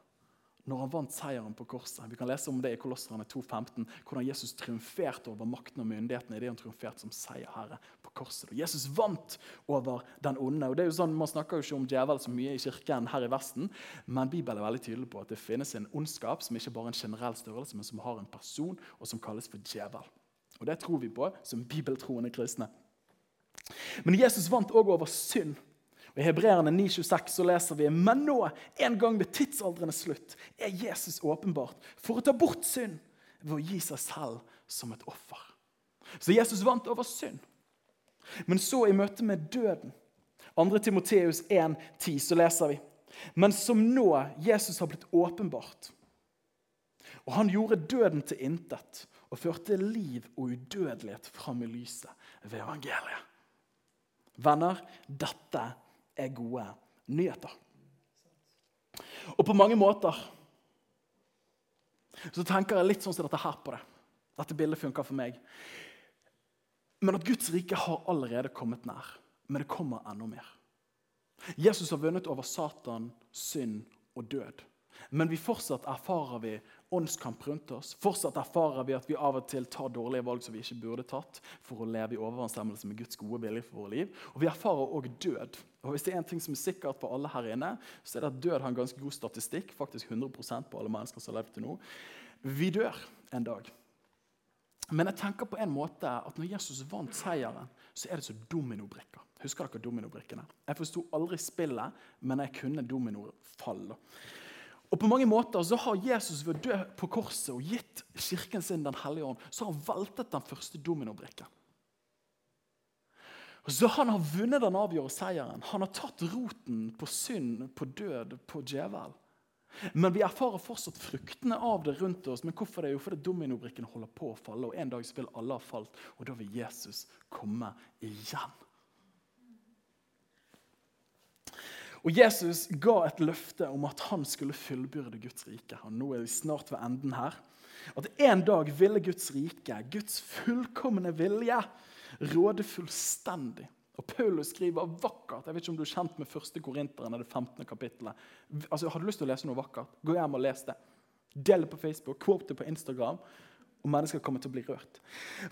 når han vant seieren på korset. Vi kan lese om det i Kolosserne 2,15, hvordan Jesus triumferte over makten og myndighetene i det han triumferte som seierherre på korset. Og Jesus vant over den onde. og det er jo sånn, Man snakker jo ikke om djevel så mye i kirken her i Vesten, men Bibelen er veldig tydelig på at det finnes en ondskap som ikke bare er en generell størrelse, men som har en person, og som kalles for djevel. Og Det tror vi på som bibeltroende kristne. Men Jesus vant òg over synd. Og I Hebreerne 9,26 så leser vi men nå, en gang ved tidsaldrenes slutt, er Jesus åpenbart for å ta bort synd ved å gi seg selv som et offer. Så Jesus vant over synd. Men så, i møte med døden 2. Timoteus 1,10 så leser vi Men som nå Jesus har blitt åpenbart, og han gjorde døden til intet og førte liv og udødelighet fram i lyset ved evangeliet. Venner, dette er gode nyheter. Og på mange måter så tenker jeg litt sånn som dette her på det. Dette bildet funker for meg. Men at Guds rike har allerede kommet nær. Men det kommer enda mer. Jesus har vunnet over Satan, synd og død. Men vi fortsatt erfarer vi åndskamp rundt oss. Fortsatt erfarer vi at vi av og til tar dårlige valg som vi ikke burde tatt for å leve i overensstemmelse med Guds gode vilje for våre liv. Og vi erfarer òg død. Og hvis det er en ting som er sikkert for alle her inne, så er det at død har en ganske god statistikk. faktisk 100% på alle mennesker som har levd til nå. Vi dør en dag. Men jeg tenker på en måte at når Jesus vant seieren, så er det så dominobrikker. Husker dere dominobrikkene? Jeg forsto aldri spillet, men jeg kunne dominofall. Og på mange måter så har Jesus ved å dø på korset og gitt kirken sin Den hellige ånd, så har han veltet den første dominobrikken. Så han har vunnet den avgjørende seieren. Han har tatt roten på synd, på død, på djevel. Men vi erfarer fortsatt fruktene av det rundt oss. Men hvorfor det? Jo, fordi dominobrikken holder på å falle, og en dag så vil alle ha falt, og da vil Jesus komme igjen. Og Jesus ga et løfte om at han skulle fullbyrde Guds rike. Og nå er vi snart ved enden her. At en dag ville Guds rike, Guds fullkomne vilje, råde fullstendig. Og Paulus skriver vakkert. Jeg vet ikke om du er kjent med 1. Korinteren, det 15. kapittelet. Altså, Har du lyst til å lese noe vakkert, gå hjem og les det. Del det på Facebook, quote det på Instagram, og mennesker kommer til å bli rørt.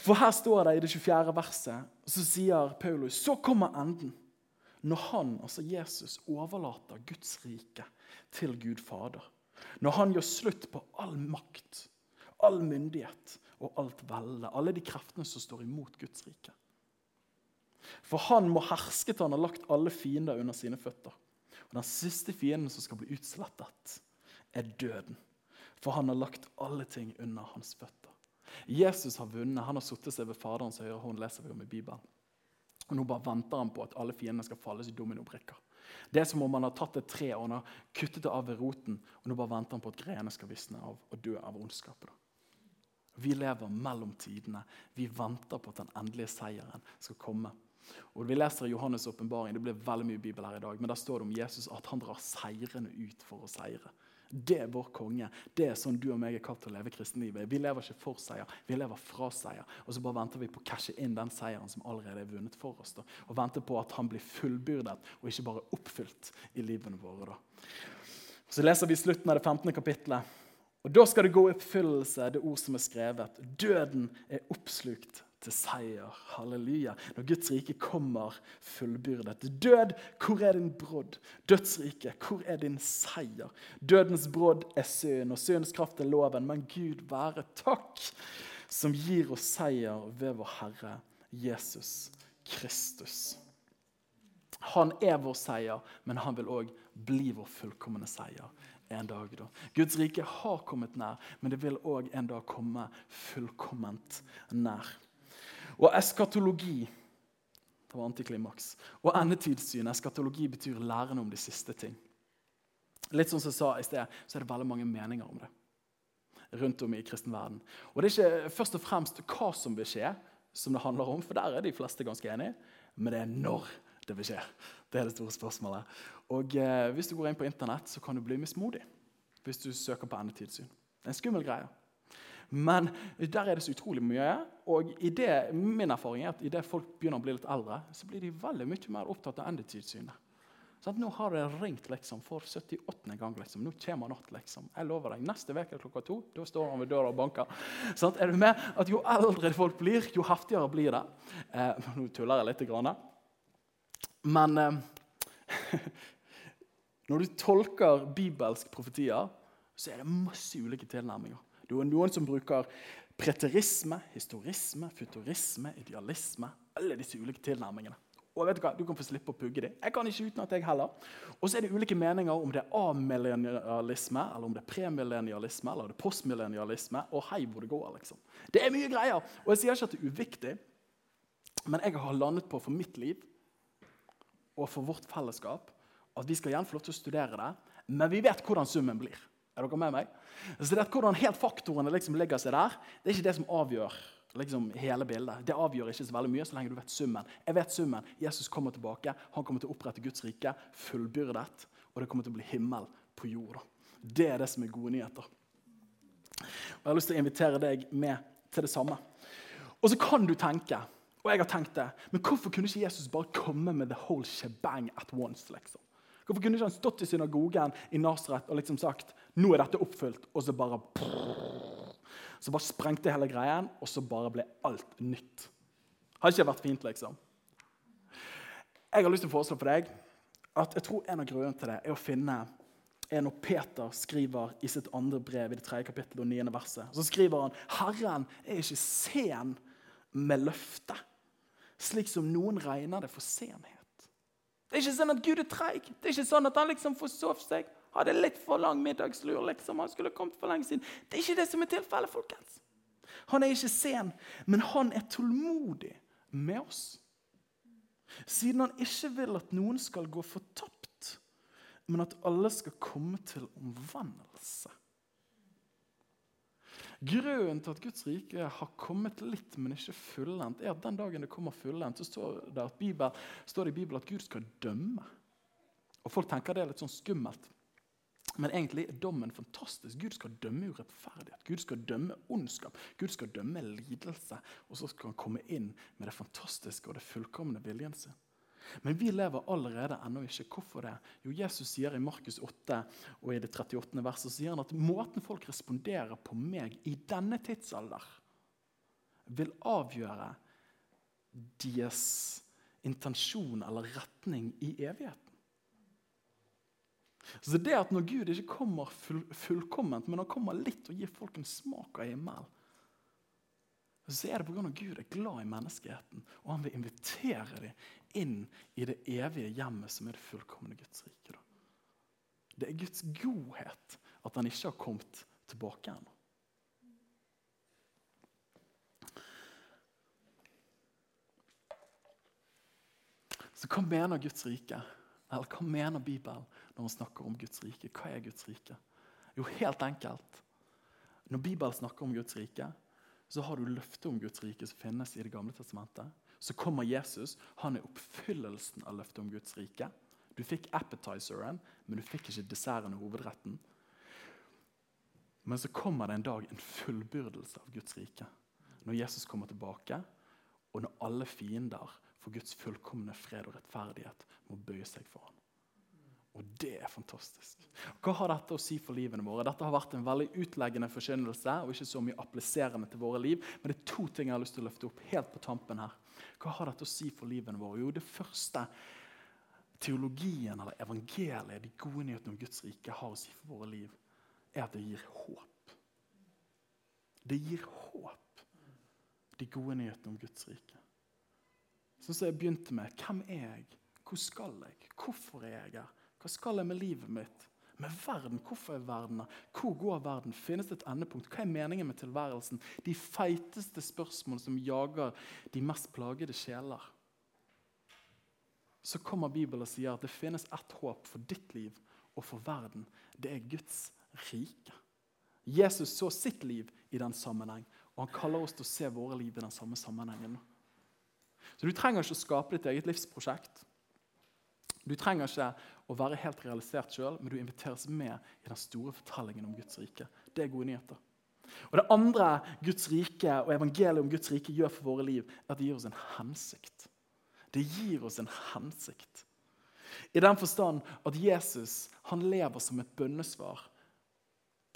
For her står det i det 24. verset, så sier Paulus så kommer enden. Når han, altså Jesus, overlater Guds rike til Gud Fader. Når han gjør slutt på all makt, all myndighet og alt velde. Alle de kreftene som står imot Guds rike. For han må herske til han har lagt alle fiender under sine føtter. Og Den siste fienden som skal bli utslettet, er døden. For han har lagt alle ting under hans føtter. Jesus har vunnet. Han har sittet seg ved Faderens høyre hånd. leser vi om i Bibelen. Og Nå bare venter han på at alle fiendene skal falle i dominobrikker. Det er som om han har tatt et tre og han har kuttet det av ved roten. og Nå bare venter han på at grenene skal visne av og dø av ondskapet. Vi lever mellom tidene. Vi venter på at den endelige seieren skal komme. Og Vi leser Johannes' åpenbaring, det blir veldig mye bibel her i dag, men der står det om Jesus at han drar seirende ut for å seire. Det er vår konge. Det er sånn du og meg er kalt til å leve kristenlivet. Vi lever ikke for seier, vi lever fra seier. Og så bare venter vi på å cashe inn den seieren som allerede er vunnet for oss. Da. Og venter på at han blir fullbyrdet og ikke bare oppfylt i livene våre. Da. Så leser vi slutten av det 15. kapittelet. Og Da skal det gå i oppfyllelse, det ord som er skrevet. Døden er oppslukt til seier. Halleluja. Når Guds rike kommer fullbyrdet. Død, hvor er din brodd? Dødsrike, hvor er din seier? Dødens brodd er synd, og syndens kraft er loven. Men Gud være takk, som gir oss seier ved vår Herre Jesus Kristus. Han er vår seier, men han vil òg bli vår fullkomne seier en dag. da. Guds rike har kommet nær, men det vil òg en dag komme fullkomment nær. Og eskatologi det var antiklimaks. Og endetidssyn. Eskatologi betyr læren om de siste ting. Litt som jeg sa i sted, så er det veldig mange meninger om det. rundt om i kristen verden. Og Det er ikke først og fremst hva som vil skje, som det handler om, for der er de fleste ganske enige, men det er når det vil skje. Det er det store spørsmålet. Og eh, Hvis du går inn på Internett, så kan du bli mismodig hvis du søker på endetidssyn. Det er en skummel greie. Men der er det så utrolig mye. Og det, min erfaring er at idet folk begynner å bli litt eldre, så blir de veldig mye mer opptatt av endetidssynet. Sånn, nå har det ringt liksom, for 78. gang. Liksom. Nå kommer natt. Liksom. Jeg lover deg, Neste uke klokka to da står han ved døra og banker. Sånn, er du med? At Jo eldre folk blir, jo heftigere blir det. Eh, nå tuller jeg litt. Grann. Men eh, når du tolker bibelske profetier, så er det masse ulike tilnærminger. Det er noen som bruker preterisme, historisme, futurisme, idealisme. Alle disse ulike tilnærmingene. Og vet Du hva? Du kan få slippe å pugge dem. Jeg kan ikke uten at jeg heller. Og så er det ulike meninger om det er amillennialisme, eller om det er premillennialisme eller det postmillennialisme. Og hei hvor det går, liksom. Det er mye greier. Og jeg sier ikke at det er uviktig, men jeg har landet på for mitt liv og for vårt fellesskap at vi skal igjen få lov til å studere det, men vi vet hvordan summen blir. Er dere med meg? Så det er Hvordan helt faktorene liksom legger seg der, det er ikke det som avgjør liksom, hele bildet. Det avgjør ikke så veldig mye så lenge du vet summen. Jeg vet summen. Jesus kommer tilbake. Han kommer til å opprette Guds rike, fullbyrdet, og det kommer til å bli himmel på jord. Det er det som er gode nyheter. Og Jeg har lyst til å invitere deg med til det samme. Og så kan du tenke, og jeg har tenkt det, men hvorfor kunne ikke Jesus bare komme med the whole shebang at once? liksom? Hvorfor kunne ikke han stått i synagogen i Nasaret og liksom sagt nå er dette oppfylt, og så bare Så bare sprengte hele greien, og så bare ble alt nytt. Hadde ikke vært fint, liksom. Jeg har lyst til å foreslå for deg at jeg tror en av grunnene til det er å finne er når Peter skriver i sitt andre brev i det tredje kapittelet og niende verset. Så skriver han Herren er ikke sen med løftet, slik som noen regner det for senhet. Det er ikke sånn at Gud er treig. Det er ikke sånn at han liksom forsov seg. Hadde litt for lang middagslur. liksom. Han skulle kommet for lenge siden. Det er ikke det som er tilfellet, folkens. Han er ikke sen, men han er tålmodig med oss. Siden han ikke vil at noen skal gå fortapt, men at alle skal komme til omvendelse. Grunnen til at Guds rike har kommet litt, men ikke fullendt, er at den dagen det kommer fullendt, så står det, Bibel, står det i Bibelen at Gud skal dømme. Og Folk tenker det er litt sånn skummelt. Men egentlig er dommen fantastisk. Gud skal dømme urettferdighet. Gud skal dømme ondskap. Gud skal dømme lidelse. Og så skal han komme inn med det fantastiske og det fullkomne viljen sin. Men vi lever allerede ennå ikke. Hvorfor det? Jo, Jesus sier i Markus 8 og i det 38. verset sier han at måten folk responderer på meg i denne tidsalder, vil avgjøre deres intensjon eller retning i evigheten. Så det at når Gud ikke kommer full, fullkomment, men han kommer litt og gir folk en smak av himmel, så er det pga. Gud er glad i menneskeheten, og han vil invitere dem inn i det evige hjemmet som er det fullkomne Guds rike. Da. Det er Guds godhet at han ikke har kommet tilbake ennå. Så hva mener Guds rike? Eller hva mener Bibelen når man snakker om Guds rike? Hva er Guds rike? Jo, helt enkelt. Når Bibelen snakker om Guds rike, så har du løftet om Guds rike som finnes i Det gamle testamentet. Så kommer Jesus. Han er oppfyllelsen av løftet om Guds rike. Du fikk appetizeren, men du fikk ikke desserten og hovedretten. Men så kommer det en dag en fullbyrdelse av Guds rike. Når Jesus kommer tilbake, og når alle fiender for Guds fullkomne fred og rettferdighet må bøye seg for ham. Og det er fantastisk. Hva har dette å si for livene våre? Dette har vært en veldig utleggende forkynnelse og ikke så mye appliserende til våre liv. Men det er to ting jeg har lyst til å løfte opp helt på tampen her. Hva har dette å si for livene våre? Jo, det første teologien eller evangeliet, de gode nyhetene om Guds rike, har å si for våre liv, er at det gir håp. Det gir håp, de gode nyhetene om Guds rike. Sånn som jeg begynte med. Hvem er jeg? Hvor skal jeg? Hvorfor er jeg her? Hva skal jeg med livet mitt? Med verden? Hvorfor er verden? Hvor går verden? Finnes det et endepunkt? Hva er meningen med tilværelsen? De feiteste spørsmål som jager de mest plagede sjeler. Så kommer Bibelen og sier at det finnes ett håp for ditt liv og for verden. Det er Guds rike. Jesus så sitt liv i den sammenheng, og han kaller oss til å se våre liv i den samme sammenhengen. Så Du trenger ikke å skape ditt eget livsprosjekt. Du trenger ikke å være helt realisert sjøl, men du inviteres med i den store fortellingen om Guds rike. Det er gode nyheter. Og Det andre Guds rike og evangeliet om Guds rike gjør for våre liv, er at det gir oss en hensikt. Det gir oss en hensikt. I den forstand at Jesus han lever som et bønnesvar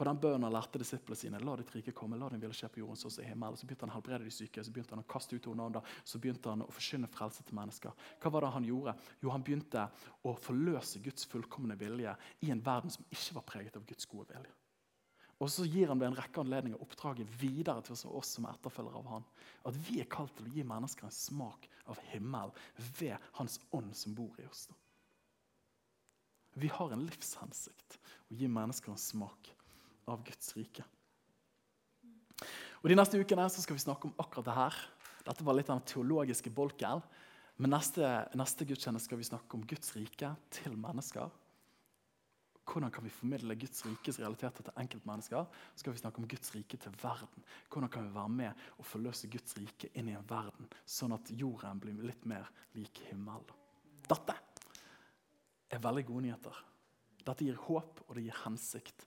på den bønnen han lærte disiplene sine. La ditt rike komme, la din vilje skje på jorden sånn som i himmelen. Så begynte han å helbrede de syke, så begynte han å kaste ut onde ånder, så begynte han å forkynne frelse til mennesker. Hva var det han gjorde? Jo, han begynte å forløse Guds fullkomne vilje i en verden som ikke var preget av Guds gode vilje. Og så gir han ved en rekke anledninger oppdraget videre til oss som er etterfølgere av han. At vi er kalt til å gi mennesker en smak av himmel ved Hans ånd som bor i oss. Vi har en livshensikt å gi mennesker en smak av Guds rike. Og De neste ukene så skal vi snakke om akkurat det her. Dette var litt av den teologiske bolken. Men neste, neste gudstjeneste skal vi snakke om Guds rike til mennesker. Hvordan kan vi formidle Guds rikes realiteter til enkeltmennesker? Skal vi snakke om Guds rike til verden. Hvordan kan vi være med og forløse Guds rike inn i en verden, sånn at jorden blir litt mer lik himmelen? Dette er veldig gode nyheter. Dette gir håp, og det gir hensikt